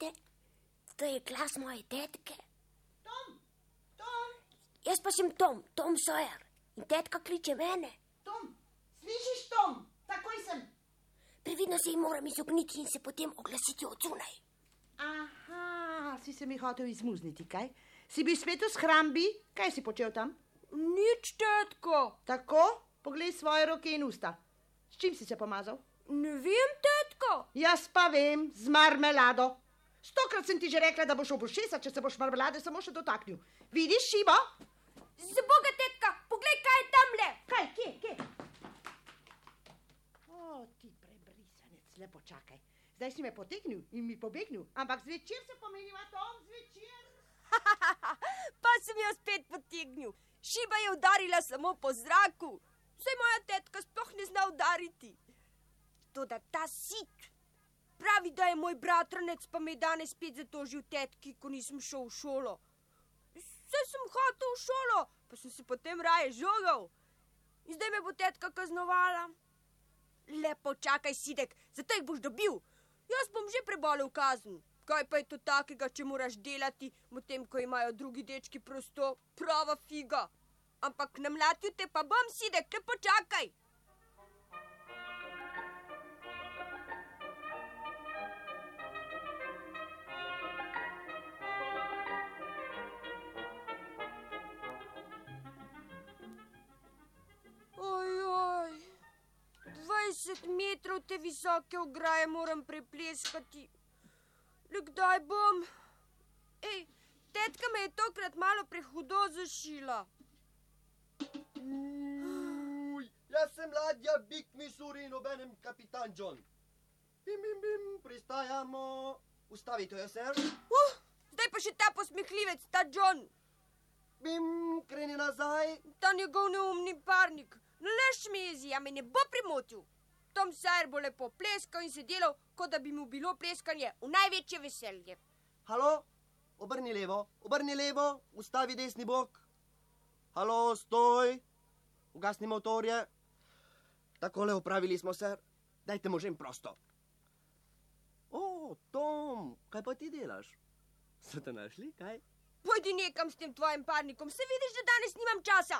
slišite? To je glas moje tetke. Tom, Tom, Jaz pa sem Tom, Tom Sawyer. In tetka kliče mene. Tom, slišiš, Tom, takoj sem. Previdno se jim moram izogniti in se potem oglasiti od zunaj. Aha, si se mi hotel izmuzniti, kaj? Si bil spet v shrambi, kaj si počel tam? Nič, tetko. Tako, poglej svoje roke in usta. S čim si se pomazal? Ne vem, tetko. Jaz pa vem, z marmelado. Stokrat sem ti že rekla, da boš obošesa, če se boš marmelade samo še dotaknil. Vidiš, šibo? Za boga, tetka, poglej, kaj je tam le. Kaj, kje, kje? O, ti prebrisanec, lepo čakaj. Zdaj si me potegnil in mi pobegnil, ampak zvečer se pomeniva Tom, zvečer. pa sem jo spet potegnil. Šiba je udarila samo po zraku. Vse moja tetka sploh ne zna udariti. Toda ta sit. Pravi, da je moj bratranec, pa me je danes spet zatožil tetki, ko nisem šel v šolo. Vse sem hotel v šolo, pa sem se potem raje žogal. In zdaj me bo tetka kaznovala. Lepo čakaj, sidek, zato jih boš dobil. Jaz bom že prebolel kazen. Kaj pa je to takega, če moraš delati, medtem ko imajo drugi dečki prosto, prava figa. Ampak na mlatju te pa bom, sidek, te počakaj. 20 metrov te visoke ograje moram prepleskati. Le kdaj bom? Ej, tetka me je tokrat malo prehudo zašila. Uj, jaz sem ladja Big Missouri in obenem kapitan John. Bim, bim, bim, pristajamo. Ustavite jo, ser. Uh, zdaj pa še ta posmehljivec, ta John, Bim, kreni nazaj. ta njegov neumni parnik. Leš mi jezi, a me ne bo primotil. Tom Sajer bo lepo pleskal in se delal, kot da bi mu bilo pleskanje v največje veselje. Halo, obrni levo, obrni levo, ustavi desni bok. Halo, stoj, ugasni motorje. Takole upravili smo, ser. Dajte možem prosto. O, Tom, kaj pa ti delaš? So te našli, kaj? Pojdi nekam s tem tvojim parnikom, se vidiš, da danes nimam časa.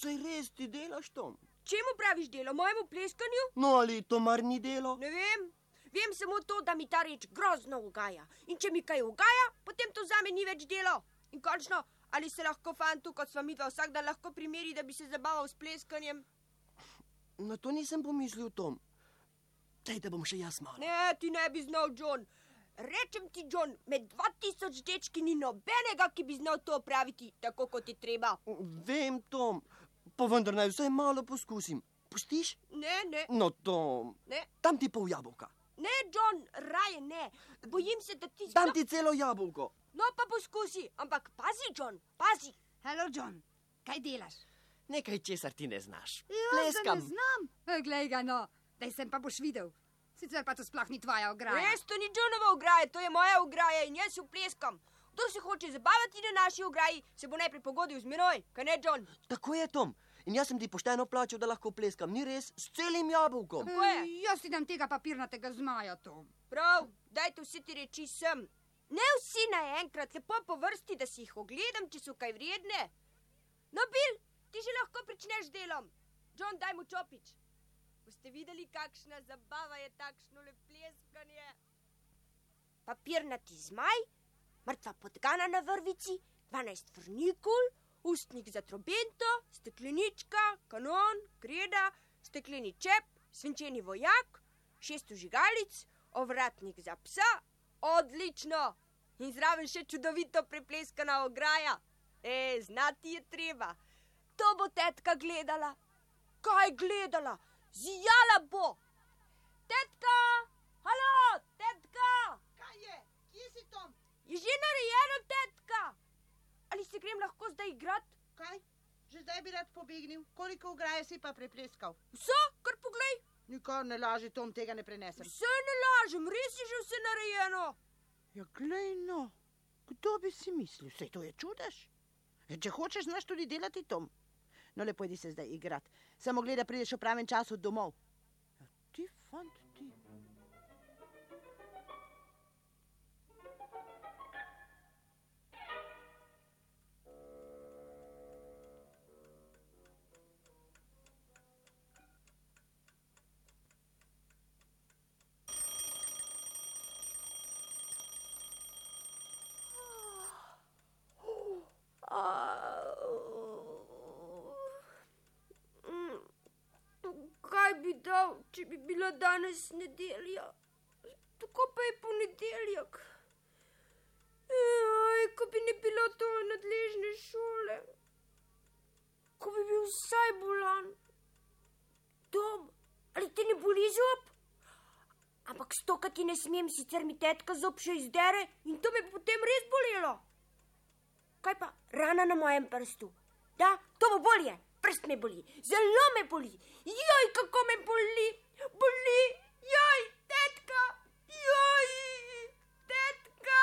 Sej res ti delaš, Tom. Čemu praviš delo, mojemu pleskanju? No, ali to mar ni delo? Ne vem. Vem samo to, da mi ta reč grozno ugaja. In če mi kaj ugaja, potem to zame ni več delo. In končno, ali se lahko fantu, kot sva mi dva vsak dan lahko primeri, da bi se zabaval s pleskanjem? Na to nisem pomislil, Tom. Daj, da bom še jaz malo. Ne, ti ne bi znal, John. Rečem ti, John, med 2000 dečki ni nobenega, ki bi znal to opraviti tako, kot je treba. Vem, Tom, pa vendar naj vsaj malo poskusim. Pustiš? Ne, ne, No, Tom, ne, dam ti pol jabolka. ne, John, raje ne. Bojim se, da ti Dam sploh- ti celo jabolko. No, pa poskusi, ampak pazi, John, pazi. Halo, John, kaj delaš? Nekaj, česar ti ne znaš. Ga ne znam. E, Glej ga, no, daj sem pa boš videl. Sicer pa to sploh ni tvoja ograja. Res, to ni Johnova ograja, to je moja ograja in jaz jo pleskam. Kdo se hoče zabavati na naši ograji, se bo najprej pogodil z menoj, kaj ne, John? Tako je, Tom. In jaz sem ti pošteno plačal, da lahko pleskam. Ni res, s celim jabolkom. E, Jaz ti dam tega papirnatega zmaja, Tom. Prav, dajte vsi ti reči sem. Ne vsi naenkrat, lepo po vrsti, da si jih ogledam, če so kaj vredne. No, Bil, ti že lahko pričneš delom. John, daj mu čopič. Boste videli, kakšna zabava je takšno le pleskanje. Papirnati zmaj, mrtva podgana na vrvici, 12 vrnikul, ustnik za trobento, steklenička, kanon, kreda, stekleni čep, svinčeni vojak, šest užigalic, ovratnik za psa, odlično! In zraven še čudovito prepleskana ograja. E, znati je treba. To bo tetka gledala. Kaj gledala? Zijala bo. Tetka! Halo, tetka! Kaj je? Kje si Tom? Je že narejeno, tetka? Ali se grem lahko zdaj igrati? Kaj? Že zdaj bi rad pobegnil. Koliko ograje si pa prepleskal? Vse, kar poglej. Nikar ne laži, Tom, tega ne prenesem. Vse ne lažem, res je že vse narejeno. Ja, glej no, kdo bi si mislil, vse to je čudež. Ja, če hočeš, znaš tudi delati, Tom. No, lepo idi se zdaj igrati. Samo gledaj, prideš v pravem času domov. Ja, ti fant, Mm, kaj bi dal, če bi bila danes nedelja? Tako pa je ponedeljek. Aj, ko bi ne bilo to nadležne šole, ko bi bil vsaj bolan, dom ali ti ne boli zob? Ampak stokati ne smem, sicer mi tetka zob še izdere in to me potem res bolelo. Kaj pa rana na mojem prstu? Da, to bo bolje. Prst me boli, zelo me boli. Joj, kako me boli, boli, joj, tetka, joj, tetka.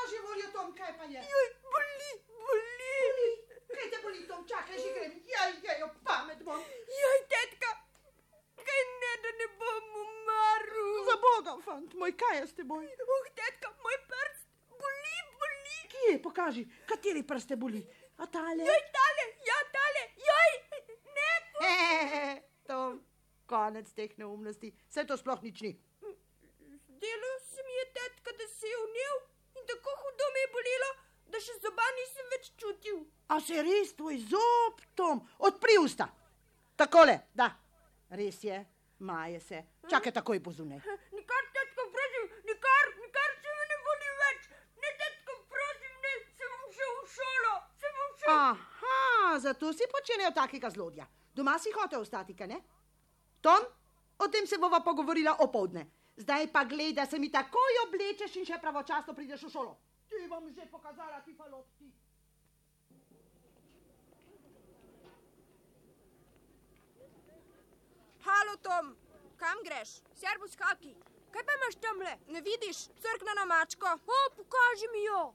Bože, voljo, Tom, kaj pa je? Joj, boli, boli. Kaj te boli, Tom, čakaj, že grem. Jaj, jaj, pamet bom. Joj, tetka, kaj ne, da ne bom umrl. Za Boga, fant moj, kaj je s teboj? Uh, tetka, moj prst boli, boli. Kje, pokaži, kateri prste boli? A tale? Joj, tale, ja, tale, joj, ne. Tom, konec teh neumnosti, vse to sploh nič ni. Zdelo se mi je, tetka, da se je unil in tako hudo me je bolelo, da še zoba nisem več čutil. A se res tvoj zob, Tom, odpri usta. Takole, da, res je, maje se. Čakaj, takoj pozunaj. Nikar, tetka, prosim, nikar, nikar se mi ne boli več. Ne, tetka, prosim, ne, se bom šel v šolo, se bom šel. Aha, zato si počenjajo takega zlodja. Doma si hotel ostati, kaj ne? Tom, o tem se bova pogovorila opoldne. Zdaj pa glej, da se mi takoj oblečeš in še pravočasno prideš v šolo. Ti bom že pokazala, ti falot ti. Halo, Tom, kam greš? Servus, kaki. Kaj pa imaš tamle? Ne vidiš, crkna na mačko. O, pokaži mi jo.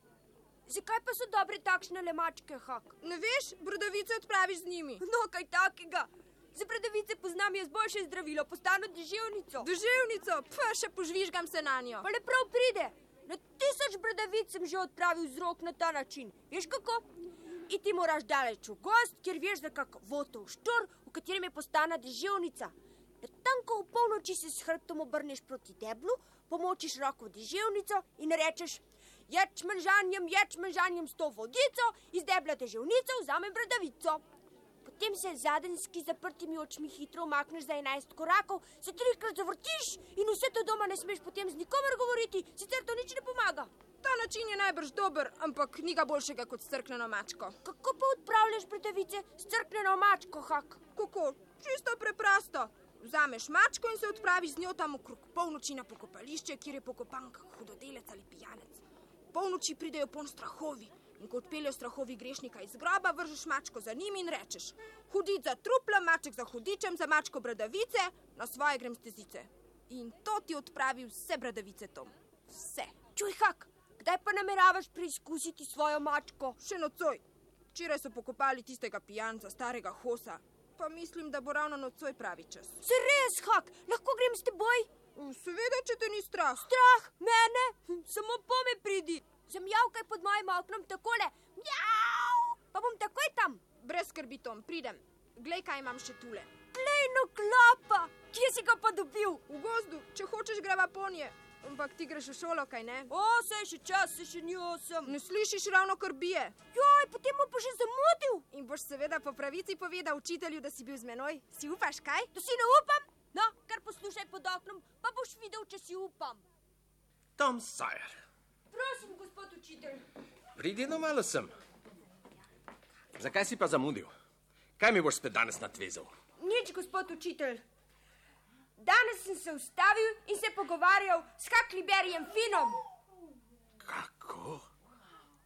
Zakaj pa so dobre takšne le mačke, hak? Ne veš, brodavice odpraviš z njimi. No, kaj takega. Za brodavice poznam jaz boljše zdravilo, postano deževnico. Deževnico, pa še požvižgam se na njo. Pa le prav pride. Na tisoč brodavic sem že odpravil vzrok na ta način. Veš kako? Iti moraš daleč v gost, kjer veš za kak votov štor, v katerem je postana deževnica. Da tanko v polnoči se s hrbtom obrneš proti deblu, pomočiš roko v deževnico in rečeš: Ječmen žanjem, ječmen žanjem s to vodico, iz debla deževnico vzamem bradavico. Potem se zadenski zaprtimi očmi hitro umakneš za 11 korakov, se trikrat zavrtiš in vse to doma ne smeš potem z nikomer govoriti, sicer to nič ne pomaga. Ta način je najbrž dober, ampak ni ga boljšega kot strkneno mačko. Kako pa odpravljaš bradavice s crkneno mačko, hak? Kako? Čisto preprosto. Vzameš mačko in se odpraviš z njo tam okrog polnoči na pokopališče, kjer je pokopan kak hudodelec ali pijanec. Polnoči pridejo pon strahovi in ko odpeljejo strahovi grešnika iz groba, vržeš mačko za njim in rečeš: Hudič za trupla, maček za hudičem, za mačko bradavice, na svoje grem stezice. In to ti odpravi vse bradavice, Tom. Vse. Čuj, hak, kdaj pa nameravaš preizkusiti svojo mačko? Še nocoj. Včeraj so pokopali tistega pijanca, starega hosa. Pa mislim, da bo ravno nocoj pravi čas. Se res, hak, lahko grem s teboj? Seveda, če te ni strah. Strah mene, samo pome pridi. Zamjavkaj pod mojim oknom takole. Mjau! Pa bom takoj tam. Brez skrbi, Tom, pridem. Glej, kaj imam še tule. Plejno klapa. Kje si ga pa dobil? V gozdu, če hočeš, greva ponje. Ampak ti greš v šolo, kaj ne? O, se še čas, se še ni osem. Ne slišiš ravno, kar bije. Joj, potem bom pa še zamudil. In boš seveda po pravici povedal učitelju, da si bil z menoj. Si upaš, kaj? Da si ne upam? No, kar poslušaj pod oknom, pa boš videl, če si upam. Tom Sawyer, Prosim, gospod učitelj. pridi no malo sem. Zakaj si pa zamudil? Kaj mi boš spet danes natvezal? Nič, gospod učitelj. Danes sem se ustavil in se pogovarjal s Hakliberijem Finom. Kako?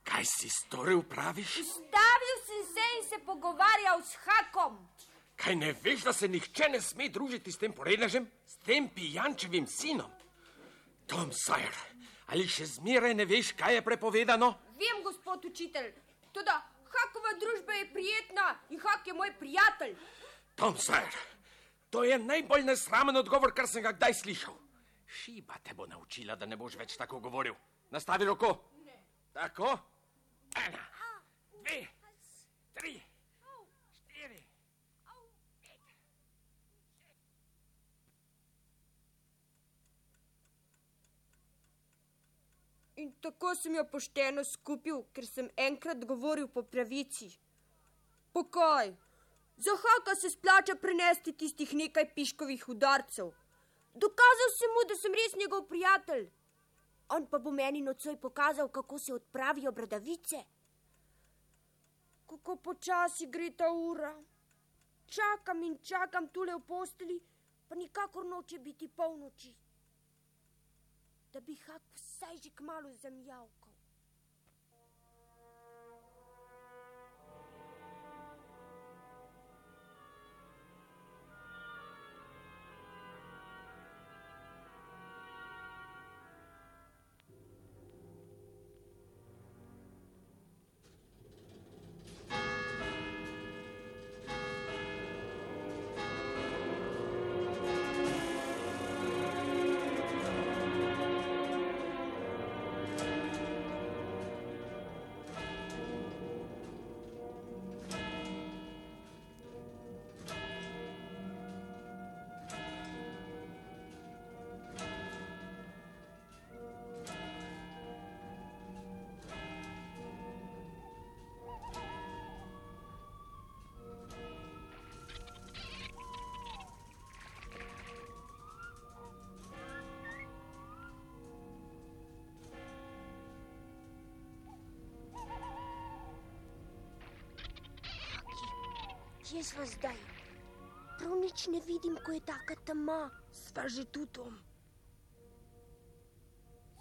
Kaj si storil, praviš? Ustavil sem se in se pogovarjal s Hakom. Kaj ne veš, da se nihče ne sme družiti s tem porednežem, s tem pijančevim sinom? Tom Sawyer, ali še zmeraj ne veš, kaj je prepovedano? Vem, gospod učitelj, tudi Hakova družba je prijetna in Hak je moj prijatelj. Tom Sawyer, to je najbolj nesramen odgovor, kar sem ga kdaj slišal. Šiba te bo naučila, da ne boš več tako govoril. Nastavi roko. Ne. Tako. Ena, dve, tri, In tako sem jo pošteno skupil, ker sem enkrat govoril po pravici. Pokoj, Za haka se splača prenesti tistih nekaj piškovih udarcev. Dokazal sem mu, da sem res njegov prijatelj. On pa bo meni nocoj pokazal, kako se odpravijo bradavice. Kako počasi gre ta ura. Čakam in čakam tule v posteli, pa nikakor noče biti polnoči. Da bi hak vsaj že kmalo zamjavkal. Kje smo zdaj? Prav nič ne vidim, ko je taka tema. Sva že tu, Tom.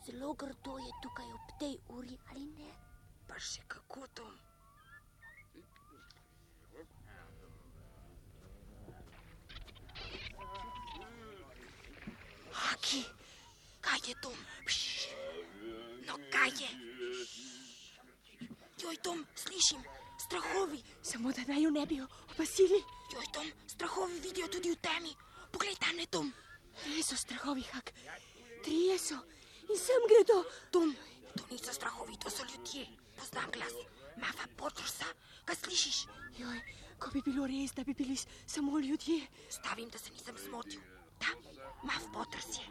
Zelo grdo je tukaj ob tej uri, ali ne? Pa še kako, Tom. Haki, kaj je Tom? Pš, no, kaj je? Joj, Tom, slišim, strahovi. Samo da naj jo ne bi opazili. Joj, Tom, strahovi vidijo tudi v temi. Poglej tam, ne, Tom. Res so strahovi, hak. Trije so in sem gredo. Tom, to niso strahovi, to so ljudje. Poznam glas. Mafa Potrsa, kaj slišiš? Joj, ko bi bilo res, da bi bili samo ljudje. Stavim, da se nisem zmotil. Da, Maf Potrs je.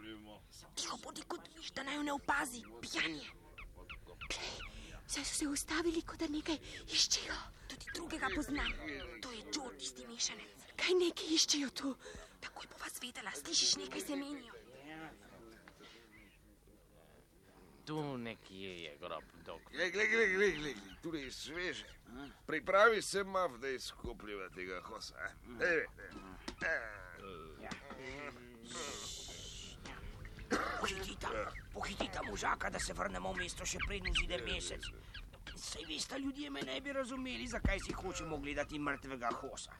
Tiho bodi kot viš, da naj jo ne opazi. Pijan je. Saj so se ustavili, kot da nekaj iščejo. Tudi drugega poznam. To je Joe, tisti mešanec. Kaj nekaj iščejo tu? Takoj bova svedela, slišiš nekaj se menijo. Tu nekje je grob doktor. Glej, glej, glej, glej, glej, glej, tu je sveže. Pripravi se mav, da izkopljiva tega hosa. a? Ej, Pohitita, možaka, da se vrnemo v mesto še preden zide mesec. Sej veste, ljudje me ne bi razumeli, zakaj si hočemo gledati mrtvega hosa.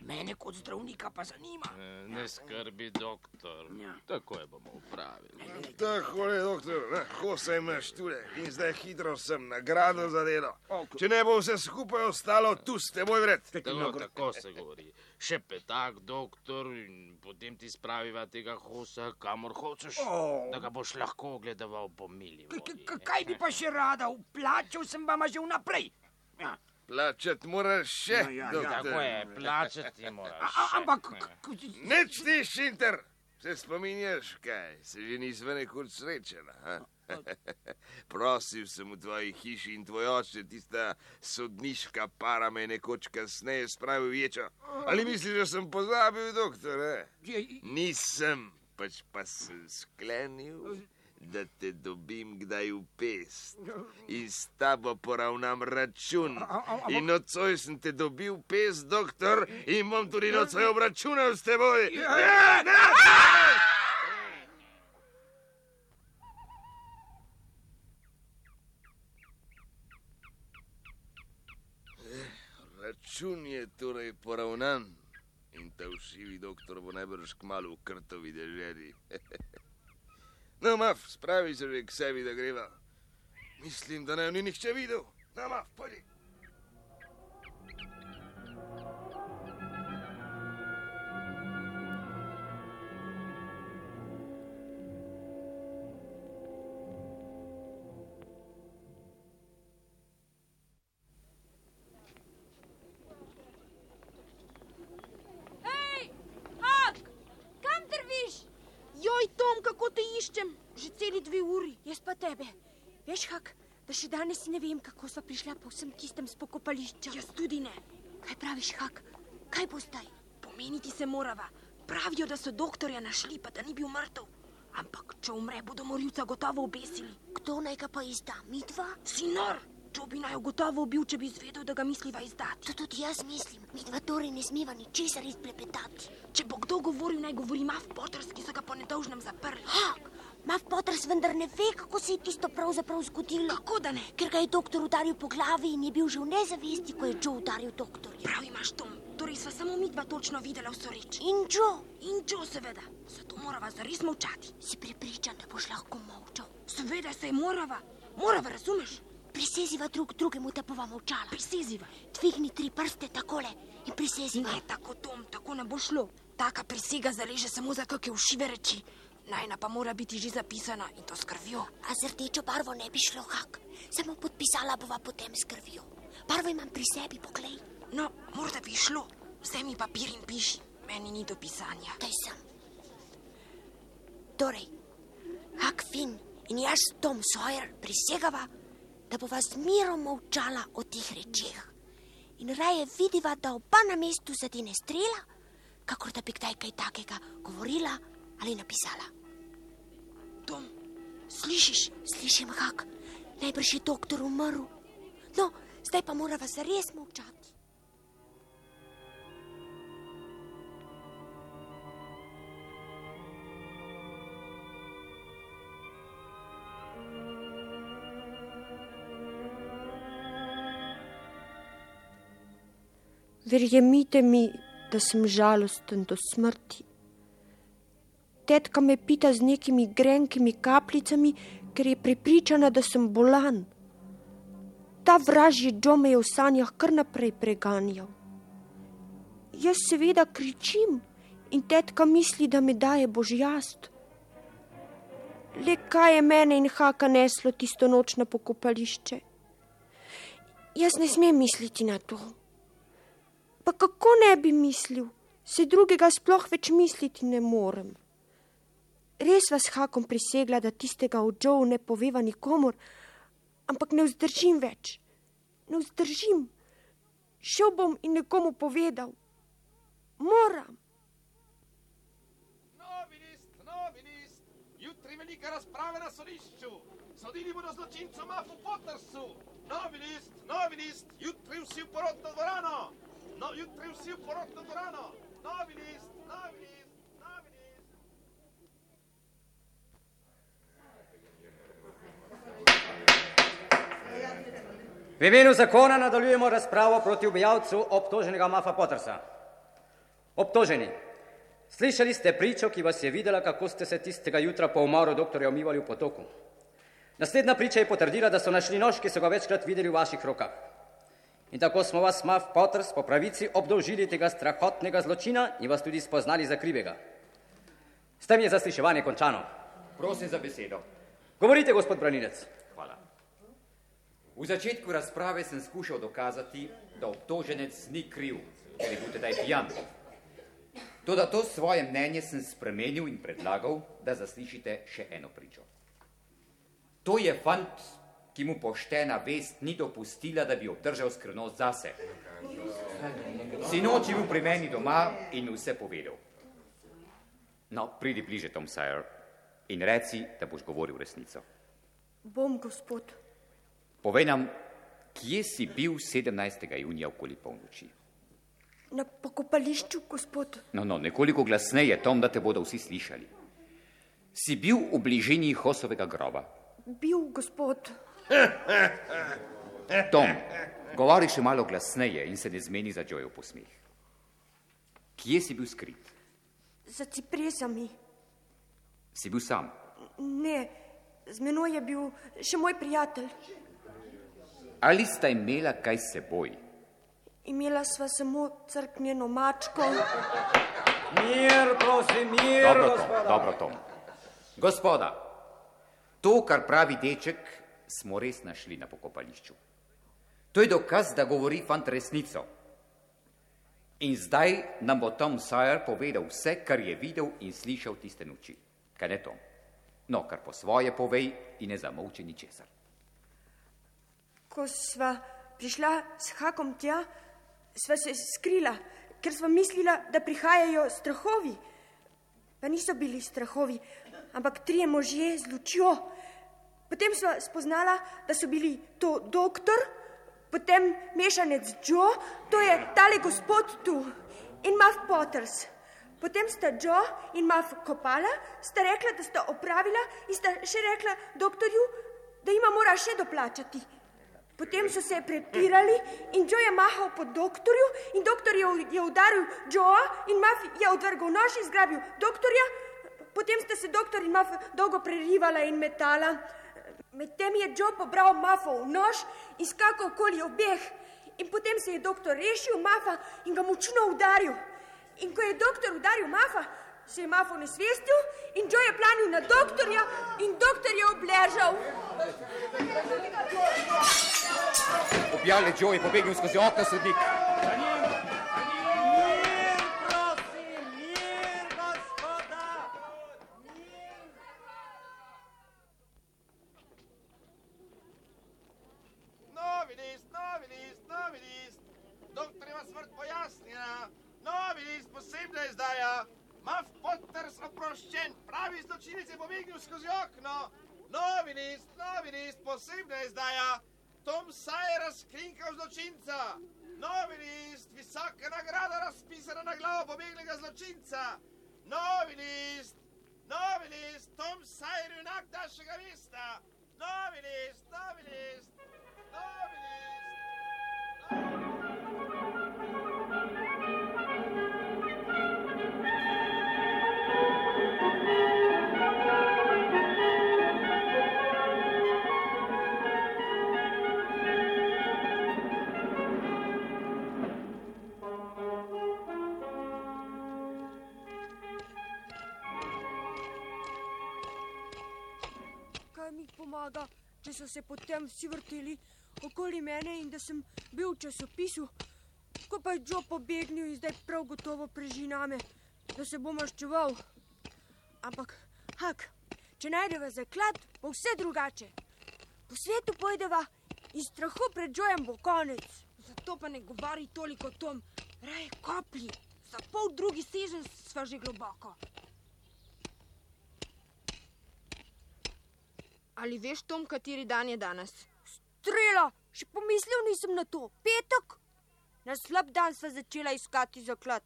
Mene kot zdravnika pa zanima. Eh, Ne skrbi, doktor. Ja. Tako je bomo upravili. Tako je, doktor, ne, hosa imaš tule in zdaj hitro sem nagrado za delo. Če ne bo vse skupaj ostalo, tu s teboj vred. Tako, tako se govori. Še petak, doktor, in potem ti spraviva tega hosa, kamor hočeš, O. da ga boš lahko ogledoval po mili vodi. k- Kaj bi pa še rada, vplačal sem vama že vnaprej. Ja. Plačati moraš še, No, ja, ja. Tako je, plačati A, moraš. a, ampak, Neč ti, Šinter, se spominjaš, kaj, se že nisva nekoč srečena. a? Prosil sem v tvoji hiši in tvoj oče, tista sodniška para me je nekoč kasneje spravil v ječo. Ali misliš, da sem pozabil, doktor? Eh? Nisem, pač pa sem sklenil, da te dobim kdaj v pest in s tabo poravnam račun. In nocoj sem te dobil v pest, doktor, in bom tudi nocoj obračunal s teboj. Ja, ne, Račun je torej poravnan in ta všivi doktor bo najbrž kmalo v krtovi deželi. no, maf, spravi se že k sebi, da greva. Mislim, da naj jo ni nihče videl. No, maf, pojdi. Danes ne vem, kako sva prišla po vsem tistem spokopališču. Jaz tudi ne. Kaj praviš, hak? Kaj bo zdaj? Pomeniti se morava. Pravijo, da so doktorja našli, pa da ni bil mrtev. Ampak, če umre, bodo morilca gotovo obesili. Kdo naj ga pa izda? Mi dva? Si nor! Čo bi naj gotovo ubil, če bi izvedel, da ga misliva izdati? To tudi jaz mislim. Mi dva torej ne smeva ničesar izplepetati. Če bo kdo govoril, naj govori Mav Potters, ki so ga po nedolžnem zaprli. Hak, Mav Potters vendar ne ve, kako se je tisto pravzaprav zgodilo. Kako da ne? Ker ga je doktor udaril po glavi in je bil že v nezavesti, ko je Joe udaril doktorja. Prav imaš, Tom. Torej sva samo mi dva točno videla vso reč. In Joe? In Joe, seveda. Zato morava zares molčati. Si prepričan, da boš lahko molčal? Seveda se je morava. Morava, razumeš? Priseziva drug drugemu, da bova molčala. Priseziva. Dvigni tri prste takole in priseziva. Ne, tako, Tom, tako ne bo šlo. Taka prisega zaleže samo za kakšne ušive reči. Najna pa mora biti že zapisana in to s krvjo. A z rdečo barvo ne bi šlo, hak. Samo podpisala bova potem s krvjo. Barvo imam pri sebi, poglej. No, morda bi šlo. Vzemi papir in piši. Meni ni do pisanja. Daj sem. Torej, Hak Fin in jaz, Tom Sawyer, prisegava, da bova z mirom molčala o teh rečeh. In raje vidiva, da oba na mestu zadine strela, kakor da bi kdaj kaj takega govorila ali napisala. Tom, slišiš? Slišim, Hak, najbrž je doktor umrl. No, zdaj pa morava zares molčati. Verjemite mi, da sem žalosten do smrti. Tetka me pita z nekimi grenkimi kapljicami, ker je prepričana, da sem bolan. Ta vražji Džo me je v sanjah kar naprej preganjal. Jaz seveda kričim in tetka misli, da me daje božjast. Le kaj je mene in haka neslo tisto noč na pokopališče? Jaz ne smem misliti na to. Pa kako ne bi mislil, se drugega sploh več misliti ne morem. Res vas hakom prisegla, da tistega o Joe ne poveva nikomor, ampak ne vzdržim več. Ne vzdržim. Šel bom in nekomu povedal. Moram. Novi list, novi list. Jutri velika razprava na sodišču. Sodili bodo zločincu Mafu Pottersu. Novi list, novi list. Jutri vsi v porodno dvorano. No, jutri vsi v porodno dvorano. Novi list, novi list, V imenu zakona nadaljujemo razpravo proti ubijalcu obtoženega Mafa Pottersa. Obtoženi, slišali ste pričo, ki vas je videla, kako ste se tistega jutra po umoru doktorja umivali v potoku. Naslednja priča je potrdila, da so našli nož, ki so ga večkrat videli v vaših rokah. In tako smo vas, Maf Potters, po pravici obdolžili tega strahotnega zločina in vas tudi spoznali za krivega. S tem je zasliševanje končano. Prosim za besedo. Govorite, gospod branilec. Hvala. V začetku razprave sem skušal dokazati, da obtoženec ni kriv, ker je bil tedaj pijan. Toda to svoje mnenje sem spremenil in predlagal, da zaslišite še eno pričo. To je fant, ki mu poštena vest ni dopustila, da bi obdržal skrivnost zase. Sinoč je bil pri meni doma in vse povedal. No, pridi bliže, Tom Sawyer, in reci, da boš govoril resnico. Bom, gospod. Povej nam, kje si bil 17. junija okoli polnoči? Na pokopališču, gospod. No, no, nekoliko glasneje, Tom, da te bodo vsi slišali. Si bil v bližini Hosovega groba? Bil, gospod. Tom, govori še malo glasneje in se ne zmeni za Jojo posmeh. Kje si bil skrit? Za cipresami. Si bil sam? Ne, z menoj je bil še moj prijatelj. Ali sta imela kaj s seboj? Imela sva samo crknjeno mačko. Mir, prosim, mir, Dobro, Tom, gospoda. dobro, Tom. Gospoda, to, kar pravi deček, smo res našli na pokopališču. To je dokaz, da govori fant resnico. In zdaj nam bo Tom Sawyer povedal vse, kar je videl in slišal tiste noči. Kaj ne, Tom? No, kar po svoje povej in ne zamolči ničesar. Ko sva prišla s Hakom tja, sva se skrila ker smo mislila, da prihajajo strahovi. Pa niso bili strahovi, ampak trije možje z lučjo. Potem smo spoznala, da so bili to doktor, potem mešanec Joe, to je tale gospod tu in Muff Potters. Potem sta Joe in Muff kopala, sta rekla, da sta opravila in sta še rekla doktorju, da jima mora še doplačati. Potem so se prepirali in Joe je mahal po doktorju in doktor je, je udaril Joea in Muff je odvrgel nož in zgrabil doktorja. Potem sta se doktor in Muff dolgo prerivala in metala. Medtem je Joe pobral Muffov nož in skakal okoli obeh. In potem se je doktor rešil Muffa in ga močno udaril. In ko je doktor udaril Muffa, se je Muff onesvestil in Joe je planil na doktorja in doktor je obležal. Objavljen Joe je pobegnil skozi okno sodnik. Novi list, novi list, novi list. Doktor ima smrt pojasnjena. Novi list, posebna izdaja. Maf Potters oproščen, pravi zločinec je pobegnil skozi okno. Novi list, novi list, posebna izdaja. Tom Sajer razkrinkal zločinca. Novi list, visoka nagrada razpisana na glavo pobeglega zločinca. Novi list, novi list, Tom Sajer junak našega mesta. Novi list, novi list, pomaga, če so se potem vsi vrteli okoli mene in da sem bil v časopisu? Ko pa je Joe pobegnil in zdaj prav gotovo preži name, da se bo maščeval. Ampak, hak, če najdeva zaklad, bo vse drugače. Po svetu pojdeva in strahu pred Joejem bo konec. Zato pa ne govori toliko o tom, raje koplji. Za pol drugi sežen sva že globoko. Ali veš, Tom, kateri dan je danes? Strela, še pomislil nisem na to. Petek? Na slab dan sva začela iskati zaklad.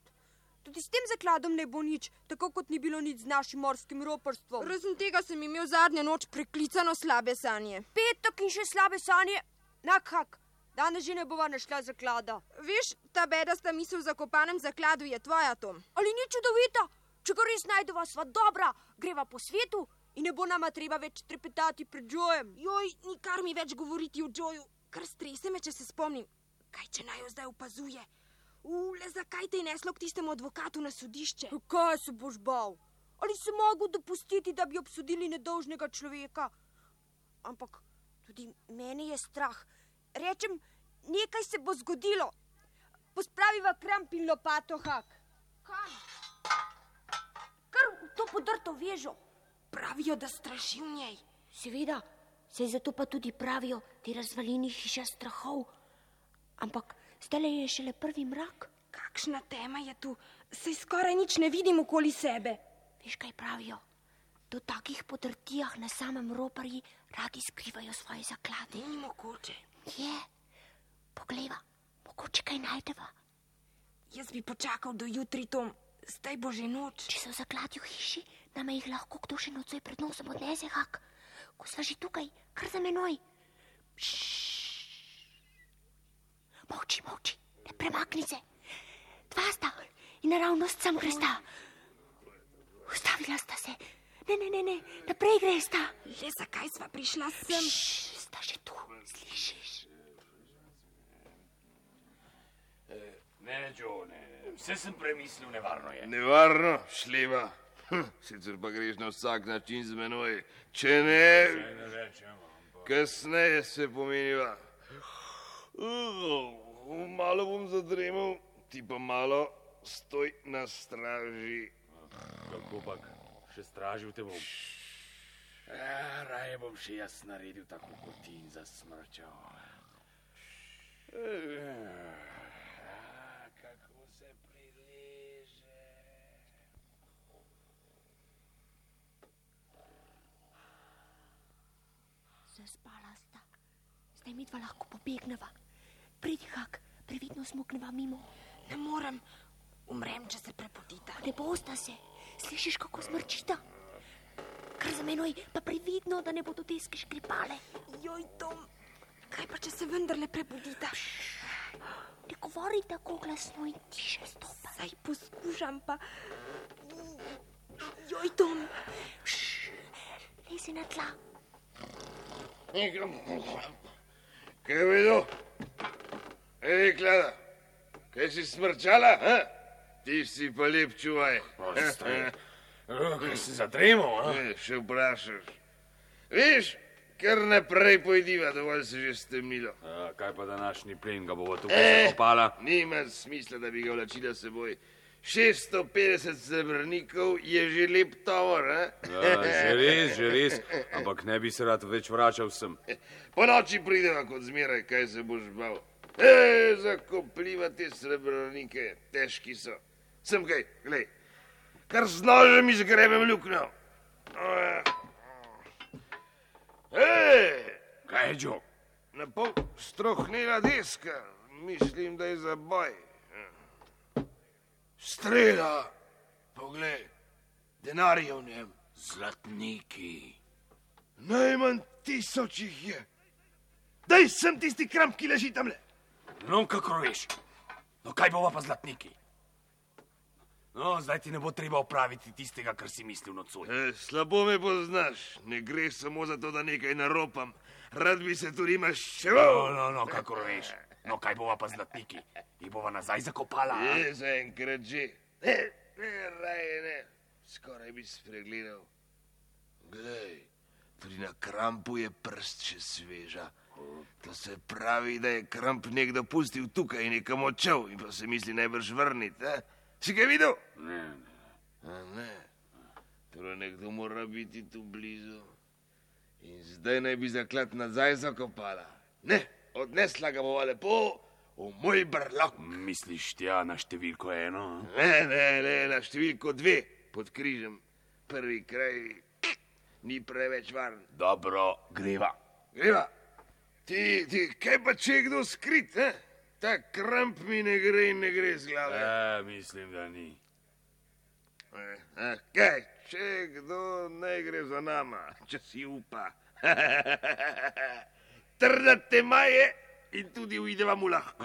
Tudi s tem zakladom ne bo nič, tako kot ni bilo nič z našim morskim roparstvom. Razen tega sem imel zadnjo noč preklicano slabe sanje. Petek in še slabe sanje, nakak. Danes že ne bova našla zaklada. Veš, ta bedasta misel v zakopanem zakladu je tvoja, Tom. Ali ni čudovita? Če ga res najdeva, sva dobra, greva po svetu in ne bo nama treba več trepetati pred Joejem. Joj, nikar mi več govoriti o Joeju, kar strese me, če se spomnim. Kaj, če naj jo zdaj opazuje? Ule, zakaj te je neslo k tistemu advokatu na sodišče? Kaj se boš bal? Ali si mogel dopustiti, da bi obsodili nedolžnega človeka? Ampak tudi meni je strah. Rečem, nekaj se bo zgodilo. Pospraviva kramp in lopato, hak. Kam? Kar v to podrto vežo. Pravijo, da straši v njej. Seveda, se zato pa tudi pravijo ti razvalini hiša strahov. Ampak zdaj je šele prvi mrak. Kakšna tema je tu, sej skoraj nič ne vidim okoli sebe. Veš, kaj pravijo? Do takih podrtijah na samem roparji radi skrivajo svoje zaklade. Ni mogoče. Je, poglejva, mogoče kaj najdeva. Jaz bi počakal do jutri, Tom. Zdaj bo že noč. Če so v hiši, nam jih lahko kdo še nocoj pred nosom odnese, hak. Ko sva že tukaj, kar za menoj. Moči, moči, ne premakni se. Dva sta in naravnost sam gresta. Ustavila sta se. Ne, ne, ne, ne, naprej gresta. Le zakaj sva prišla sem? Šš, sta že tu, slišiš? Ne, Joe, ne. Vse sem premislil, nevarno je. Nevarno, šleba. Hm, sicer pa greš na vsak način z menoj. Če ne, ne rečem, ampak... kasneje se pomeniva. Uh, malo bom zadremal, ti pa malo stoj na straži. Kako pa, še stražil te bom. Ja, raje bom še jaz naredil tako kot ti in zasmrčal. Ja, midva lahko pobegneva. Pridi, hak, previdno smukneva mimo. Ne morem, umrem, če se prepotita. Ne bosta se, slišiš, kako smrčita? Kar za menoj, pa previdno, da ne bodo deske škripale. Joj, Tom, kaj pa če se vendarle prebudita? Ne govori tako glasno in tiše stopa. Saj poskušam pa. Joj, Tom. Lezi na tla. Kaj je bilo? Ej, Klada, kaj si smrčala? Ha? Ti si pa lep čuvaj. Kaj si zadremal? Ne, še vprašaš. Viš, kar naprej pojdiva, dovolj se že stemnilo. A, kaj pa današnji plen, ga bomo tukaj Eh, zakopala? nima smisla, da bi ga vlačila seboj. 650 srebrnikov je že lep tovor, a? Ja, že res, že res, ampak ne bi se rad več vračal sem. Po noči prideva kot zmeraj, kaj se boš bal. E, zakopljiva te srebrnike, težki so. Sem kaj, glej, kar z nožem izgrebem luknjo. Ej, Kaj je, Joe? na pol strohnela deska, mislim, da je za boj. Strela, poglej, denar je v njem. Zlatniki. Najmanj tisoč jih je. Daj sem tisti kramp, ki leži tam le. No, kako veš? No, kaj bova pa zlatniki? No, zdaj ti ne bo treba opraviti tistega, kar si mislil nocoj. E, slabo me poznaš, ne gre samo za to, da nekaj naropam. Rad bi se tudi maščeval. No, no, no, kako veš? No, kaj bova pa zlatniki? Jih bova nazaj zakopala? Je zaenkrat že. Ne, ne, raje ne. Skoraj bi spregledal. Glej, tudi na krampu je prst še sveža. To se pravi, da je kramp nekdo pustil tukaj in nekam odšel in pa se misli najbrž vrniti. eh? Si ga videl? Ne, ne. A ne. Torej nekdo mora biti tu blizu. In zdaj naj bi zaklad nazaj zakopala. Ne, odnesla ga bova lepo v moj brlog. Misliš tja na številko eno? a? Ne, ne, ne, na številko dve pod križem. Prvi kraj ni preveč varen. Dobro, greva. Greva. Ti, ti, kaj pa če je kdo skrit, eh? Ta kramp mi ne gre in ne gre z glave. E, mislim, da ni. Eh, eh, kaj, če kdo ne gre za nama, če si upa. Trda tema je in tudi uideva mu lahko.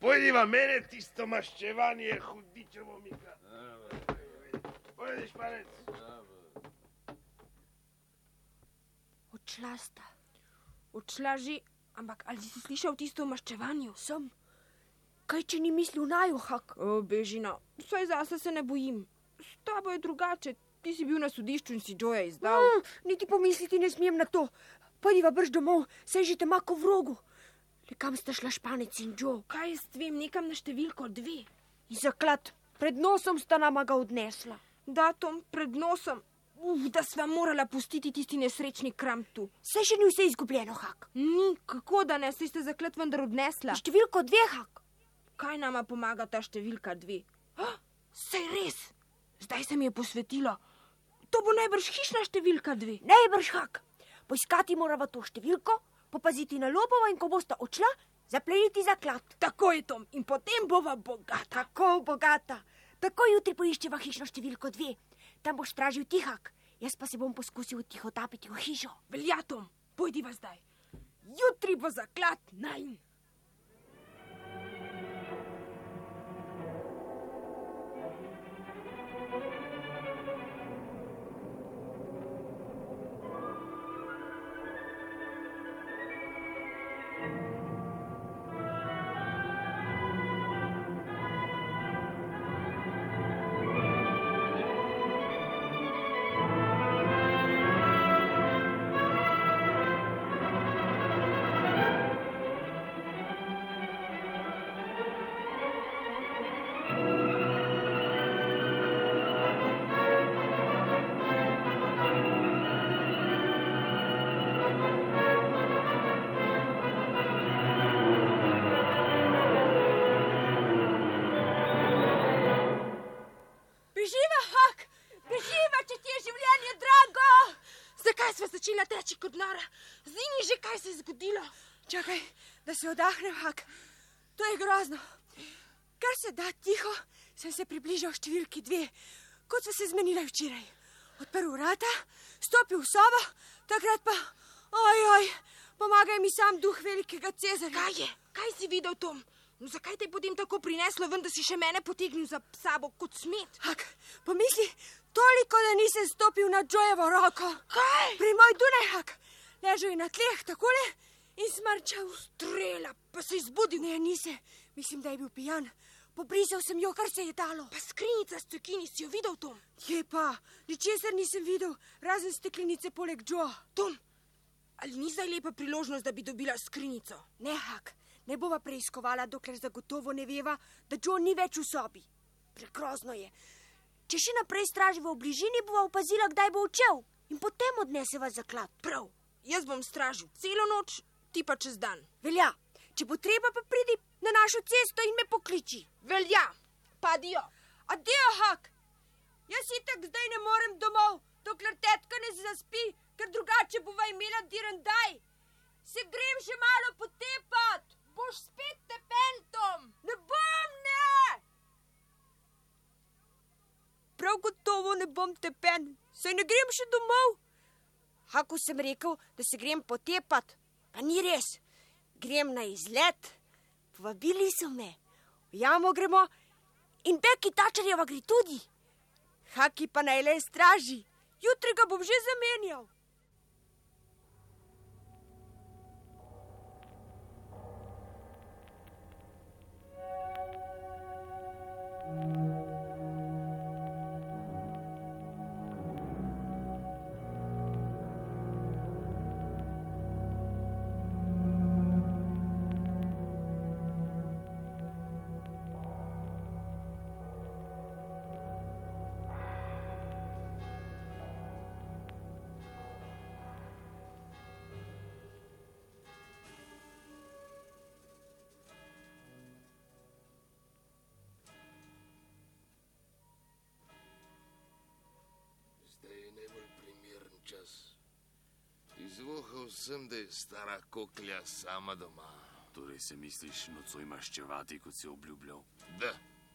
Pojdiva mene tisto maščevanje hudičevo mika. Pojdi, španec. Odšla sta. Odšla že, ampak ali si slišal tisto o maščevanju? Sem. Kaj, če ni mislil naju, hak? O, bežina, vsaj zase se ne bojim. S tabo je drugače. Ti si bil na sodišču in si Joja izdal. Mm, niti pomisliti ne smem na to. Pojdiva brž domov, saj že te mako v rogu. Le kam sta šla španec in Joe? Kaj jaz vem, nekam na številko dve. In zaklad, pred nosom sta nama ga odnesla. Datum pred nosom. Uf, da sva morala pustiti tisti nesrečni kramp tu. Saj še ni vse izgubljeno, hak. Ni, kako da ne, saj ste zaklet vendar odnesla. Številko dve, hak. Kaj nama pomaga ta številka dve? Ah, saj res, zdaj se mi je posvetilo. To bo najbrž hišna številka dve. Najbrž hak. Poiskati morava to številko, popaziti na lobova in ko bosta odšla, zapleniti zaklad. Tako je Tom in potem bova bogata. Tako bogata. Tako jutri poiščeva hišno številko dve. Tam boš stražil tihak, jaz pa se bom poskusil tiho tapiti v hišo. Velja Tom, pojdiva zdaj. Jutri bo zaklad najn. Začela teči kot nora? Zini že, kaj se je zgodilo. Čakaj, da se odahnem, hak. To je grozno. Kar se da tiho, sem se približal številki dve, kot so se zmenila včeraj. Odprl vrata, stopil v sobo, takrat pa, oj, oj, pomagaj mi sam duh velikega Cezarja. Kaj je? Kaj si videl, Tom? No, zakaj te je potem tako prineslo, ven, da si še mene potegnil za sabo kot smet? Hak, pomisli, toliko, da nisem stopil na Džojevo roko. Kaj? Pri moj Dunajhak, ležal je na tleh, takole in smrčal. Strela, pa se je zbudil. Ne, nisem, mislim, da je bil pijan. Pobrisal sem jo, kar se je dalo. Pa skrinjica s cukini si jo videl, Tom? Je pa, ničesar nisem videl, razen steklenice poleg Džo. Tom, ali ni zdaj lepa priložnost, da bi dobila skrinjico? Ne, Hak, ne bova preiskovala, dokler zagotovo ne veva, da Džo ni več v sobi. Prekrozno je. Če še naprej straživa v bližini, bova opazila, kdaj bo odšel in potem odneseva zaklad. Prav, jaz bom stražil celo noč, ti pa čez dan. Velja, če bo treba, pa pridi na našo cesto in me pokliči. Velja, pa dio. Adijo, Hak. Jaz si tak zdaj ne morem domov, dokler tetka ne zaspi, ker drugače bova imela dirandaj. Se grem še malo potepat. Boš spet tepentom. Ne bom, ne! Prav gotovo ne bom tepen, saj ne grem še domov. Haku sem rekel, da se grem potepat, pa ni res. Grem na izlet, povabili so me, v jamo gremo in Beki Tačarjeva gre tudi. Haki pa naj le straži, jutri ga bom že zamenjal. Izvohal sem, da je stara koklja sama doma. Torej se misliš nocoj maščevati, kot si obljubljal? Da,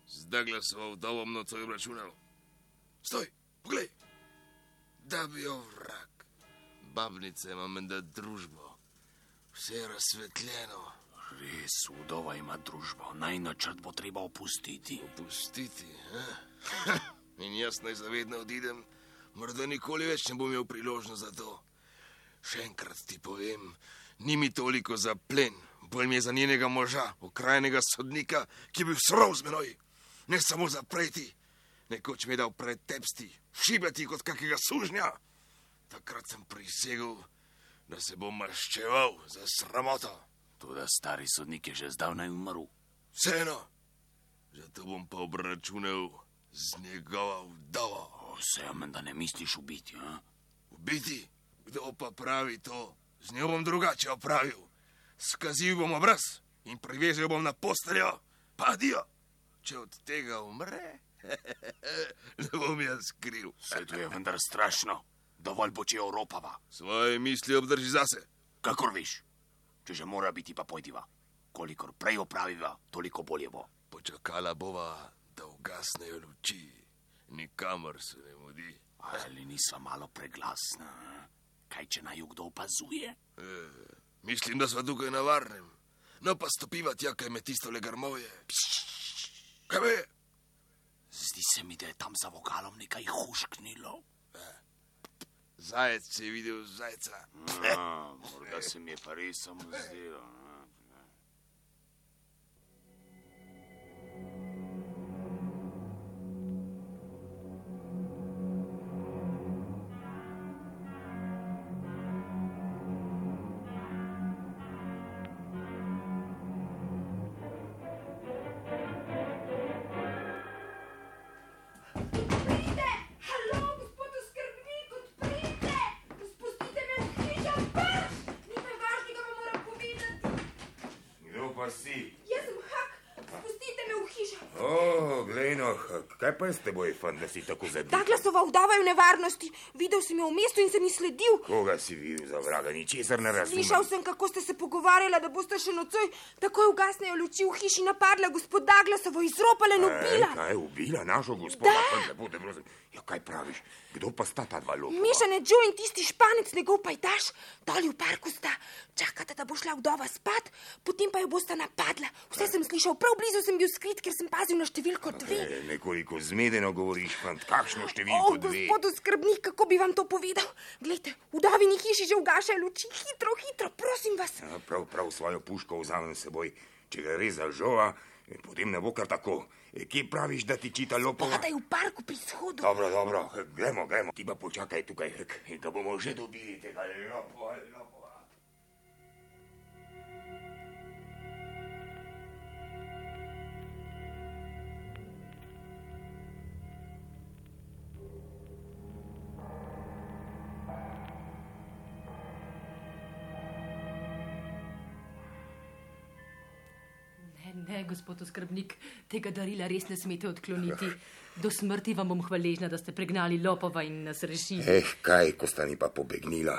zdaj glasov vdovom nocoj računal. Stoj, poglej! Da bi jo vrak. Babnica ima menda družbo. Vse je razsvetljeno. Res, vdova ima družbo. Naj načrt bo treba opustiti. Opustiti, eh? In jaz naj zavedno odidem, morda nikoli več ne bom imel priložnost za to. Še enkrat ti povem, ni mi toliko za plen, bolj mi je za njenega moža, okrajnega sodnika, ki je bil surov z menoj. Ne samo zapreti, nekoč mi je dal pretepsti, šibati kot kakega sužnja. Takrat sem prisegel, da se bom maščeval za sramoto. Toda stari sodnik je že zdavnaj umrl. Vseeno, zato bom pa obračunal z njegovo vdovo. Vse menda ne misliš ubiti, a? Ubiti? Kdo pa pravi to? Z njo bom drugače opravil. Skazil bom obraz in privezal bom na posteljo, pa dio. Če od tega umre, ne bom jaz kriv. Vse to je vendar strašno. Dovolj bo, če Evropava. Svoje misli obdrži zase. Kakor veš, če že mora biti, pa pojdiva. Kolikor prej opraviva, toliko bolje bo. Počakala bova, da ugasnejo luči, nikamor se ne mudi. Ali nisva malo preglasna? Kaj, če naj jo kdo opazuje? E, mislim, da sva tukaj na varnem. No pa stopiva tja, kaj me tisto le grmovje. Kaj me? Zdi se mi, da je tam za vokalom nekaj hušknilo. Zajec je videl zajca. A, morda se mi je pa res samo zdelo. a. Kdo pa si? Jaz sem Hak, spustite me v hišo. O, glej no, hak. kaj pa je s teboj, fan, da si tako Ta zadel? glasova vdava je v nevarnosti. Videl sem jo v mestu in sem ji sledil. Koga si videl za vraga, ničesar ne razumem. Slišal sem, kako ste se pogovarjala, da boste še nocoj takoj ugasnejo luči v hiši napadla gospod Daglasovo, izropala in ubila. E, kaj je ubila našo gospoda? Da. Lepo prosim. Ja, kaj praviš? Kdo pa sta ta dva lopa? Mešane Joe in tisti španec, njegov pajdaš, doli v parku sta. Čakata, da bo šla vdova spat, potem pa jo bosta napadla. Vse sem slišal, prav blizu sem bil skrit, ker sem pazil na številko dve. E, nekoliko zmedeno govoriš, fant, kakšno O, številko dve. gospod skrbnik, kako bi vam to povedal? Glejte, v davini hiši že ugašajo luči. Hitro, hitro, prosim vas. Ja, prav, prav svojo puško vzamem s seboj. Če gre res za žova, e, potem ne bo kar tako. E, kje praviš, da ti čita lopova? Padaj v parku pri shodu. Dobro, dobro, e, gremo, gremo. Ti pa počakaj tukaj, da bomo že dobili tega lopova. lopova. Ne, gospod oskrbnik, tega darila res ne smete odkloniti. Do smrti vam bom hvaležna, da ste pregnali lopova in nas rešili. Eh, kaj, ko sta mi pa pobegnila.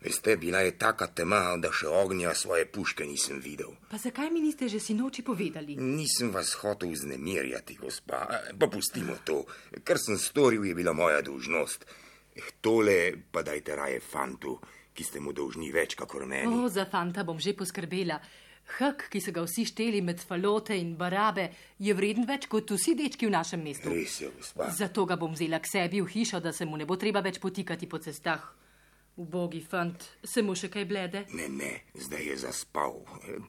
Veste, bila je taka tema, da še ognja svoje puške nisem videl. Pa zakaj mi niste že sinoči povedali? Nisem vas hotel vznemirjati, gospa. Pa pustimo to. Kar sem storil, je bila moja dolžnost. Eh, Tole pa dajte raje fantu, ki ste mu dolžni več, kakor meni. O, za fanta bom že poskrbela. Hak, ki so ga vsi šteli med falote in barabe, je vreden več kot vsi dečki v našem mestu. Res je, gospa. Zato ga bom vzela k sebi v hišo, da se mu ne bo treba več potikati po cestah. Ubogi fant, se mu še kaj blede? Ne, ne, zdaj je zaspal.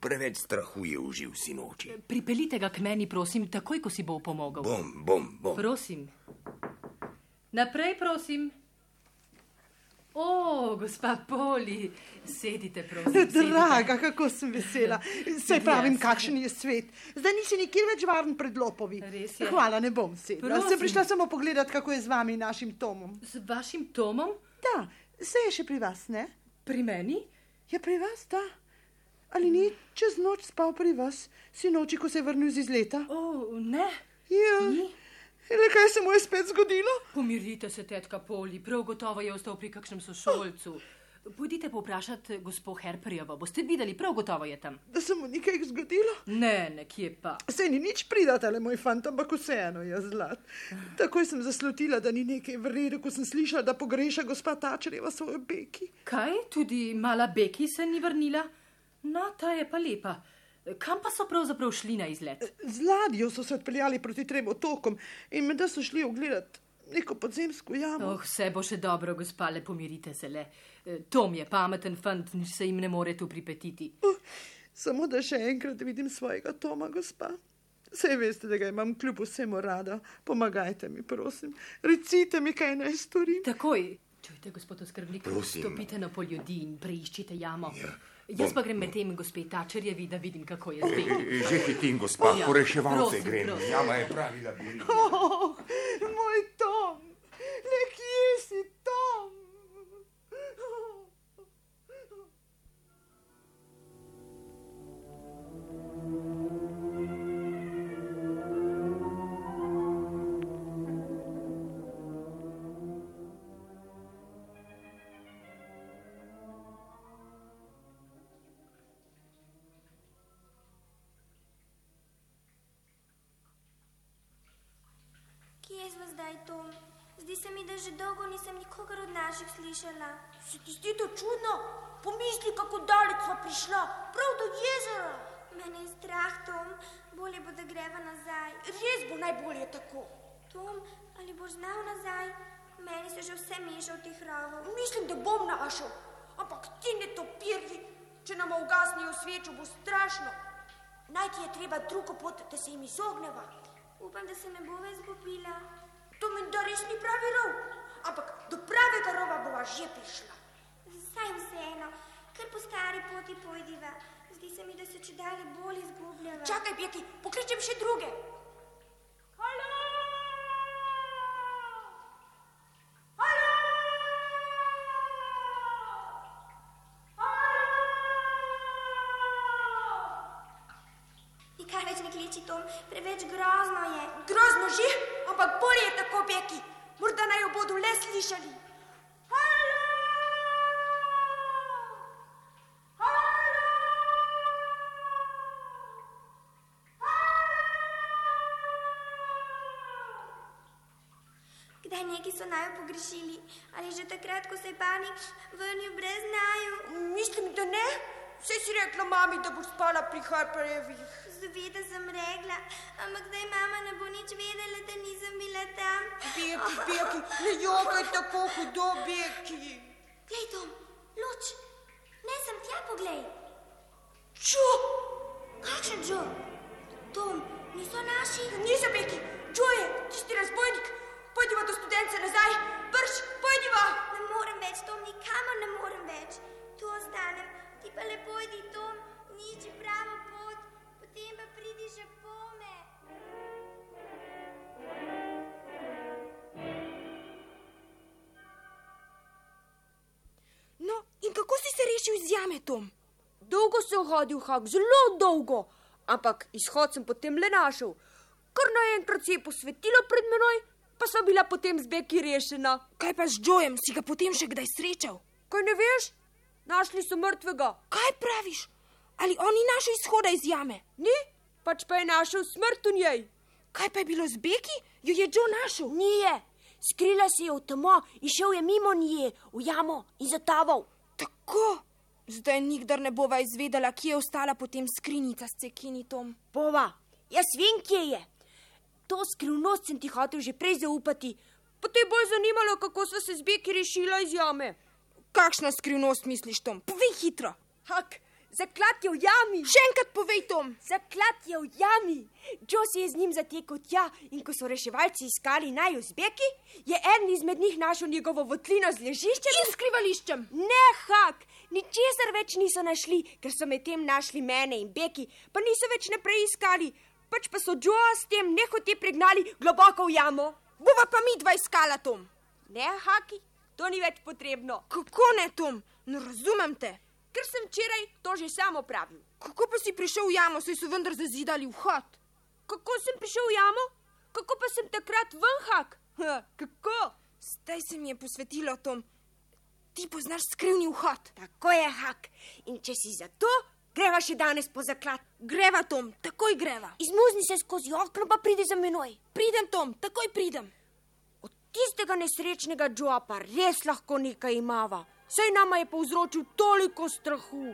Preveč strahu je užil sinoči. Pripeljite ga k meni, prosim, takoj, ko si bo pomogel. Bom, bom, bom. Prosim. Naprej, prosim. O, gospa Poli, sedite, prosim. sedite. Draga, kako sem vesela. Saj pravim, Jaz. kakšen je svet. Zdaj nisi nikjer več varen pred lopovi. Hvala, ne bom sedela. Prosim. Sem prišla samo pogledat, kako je z vami in našim Tomom. Z vašim Tomom? Da, se je še pri vas, ne? Pri meni? Je pri vas, da. Ali ni čez noč spal pri vas, sinoči, ko se je vrnil z izleta? O, ne. Ja. Le kaj se mu je spet zgodilo? Pomirite se, tetka Poli, prav gotovo je ostal pri kakšnem sošolcu. Pojdite povprašati gospod Herperjevo, boste videli, prav gotovo je tam. Da se mu nekaj zgodilo? Ne, nekje pa. Sej ni nič pridati, le moj fant, ampak vseeno je zlat. Takoj sem zaslutila, da ni nekaj v redu, ko sem slišala, da pogreša gospa Tačerjeva svojo beki. Kaj, tudi mala Beki se ni vrnila? No, ta je pa lepa. Kam pa so pravzaprav šli na izlet? Z ladjo so se odpeljali proti trem otokom in med so šli ogledati neko podzemsko jamo. Oh, vse bo še dobro, gospa, le pomirite se le. Eh, Tom je pameten fant, nič se jim ne more tu pripetiti. Samo da še enkrat vidim svojega Toma, gospa. Sej veste, da ga imam kljub vsemu rada. Pomagajte mi, prosim. Recite mi, kaj naj storim. Takoj. Čujte, gospod oskrbnik, stopite na pol ljudi in preiščite jamo. Ja. Jaz pa grem med tem gospe Tačerjevi, da vidim, kako je z E, Beki. e, Že hitim, gospa, Ja, po reševalce prosim, grem. Jama je pravi labirint. Oh, moj Zdaj, Tom? Zdi se mi, da že dolgo nisem nikogar od naših slišala. Se ti zdi to čudno? Pomisli, kako daleč smo prišla, prav do jezera. Mene je strah, Tom. Bolje bo, da greva nazaj. Res bo najbolje tako. Tom, ali boš znal nazaj? Meni se že vse meša v teh rovov. Mislim, da bom našel. Ampak ti ne topirji, če nam ugasnijo svečo, bo strašno. Najti je treba drugo pot, da se jim izogneva. Upam, da se ne bova izgubila. To mi da res ni pravi rov. Ampak do pravega rova bova že prišla. Saj vseeno, ker po stari poti pojdiva. Zdi se mi, da se če dalje bolj izgubljava. Čakaj, Beki, pokličem še druge. Nikaj več ne kliči. Tom, preveč grozno je. Grozno že, ampak bolje je tako, Beki. Morda naj jo bodo le slišali. Kdaj neki so naju pogrešili? Ali že takrat, ko se je pani vrnil brez naju? Mislim, da ne. Vse si rekla mami, da boš spala pri Harperjevih. Zaveda sem rekla, ampak zdaj mama ne bo nič vedela, da nisem bila tam. Beki, Beki, ne jokaj tako hudo, Beki. Glej, Tom, luč. Ne sem tja, poglej. Čo? Kakšen Joe? Tom, niso naši? Niso Beki, Joe je, tisti razbojnik. Pojdiva do studence nazaj, brž, pojdiva. Ne morem več, Tom, nikamor ne morem več. Tu ostanem, ti pa lepo idi, Tom, nič pravo pot, potem pa pridi že pome. No, in kako si se rešil iz jame, Tom? Dolgo sem hodil, hak, zelo dolgo, ampak izhod sem potem le našel. Kar naenkrat se je posvetilo pred menoj, pa sem bila potem z Beki rešena. Kaj pa z Jojem, si ga potem še kdaj srečal? Kaj ne veš? Našli so mrtvega. Kaj praviš? Ali on ni našel izhoda iz jame? Ni, pač pa je našel smrt v njej. Kaj pa je bilo z Beki? Jo je Joe našel? Nije, skrila se je v temo in šel je mimo nje v jamo in zataval. Tako. Zdaj nikdar ne bova izvedela, kje je ostala potem skrinjica s cekinitom. Bova, jaz vem, kje je. To skrivnost sem ti hotel že prej zaupati. Pa te bolj zanimalo, kako sva se z Beki rešila iz jame. Kakšna skrivnost misliš, Tom? Povej hitro. Hak, zaklad je v jami. Še enkrat povej, Tom. Zaklad je v jami. Joe se je z njim zatekel tja in ko so reševalci iskali naju z Beki, je eden izmed njih našel njegovo votlino z ležiščem in skrivališčem. Ne, Hak, ničesar več niso našli, ker so medtem našli mene in Beki, pa niso več naprej iskali, pač pa so Joe s tem nehote pregnali globoko v jamo. Bova pa mi dva iskala, Tom. Ne, Haki, to ni več potrebno. Kako ne, Tom? Ne razumem te. Ker sem včeraj to že samo pravil. Kako pa si prišel v jamo, saj so vendar zazidali vhod? Kako sem prišel v jamo? Kako pa sem takrat ven, Hak? Ha, kako? Zdaj se mi je posvetilo, Tom. Ti poznaš skrivni vhod. Tako je, Hak. In če si za to, greva še danes po zaklad. Greva, Tom, takoj greva. Izmuzni se skozi okno, pa pridi za menoj. Pridem, Tom, takoj pridem. Tistega nesrečnega Joa pa res lahko nekaj imava. Saj nama je povzročil toliko strahu.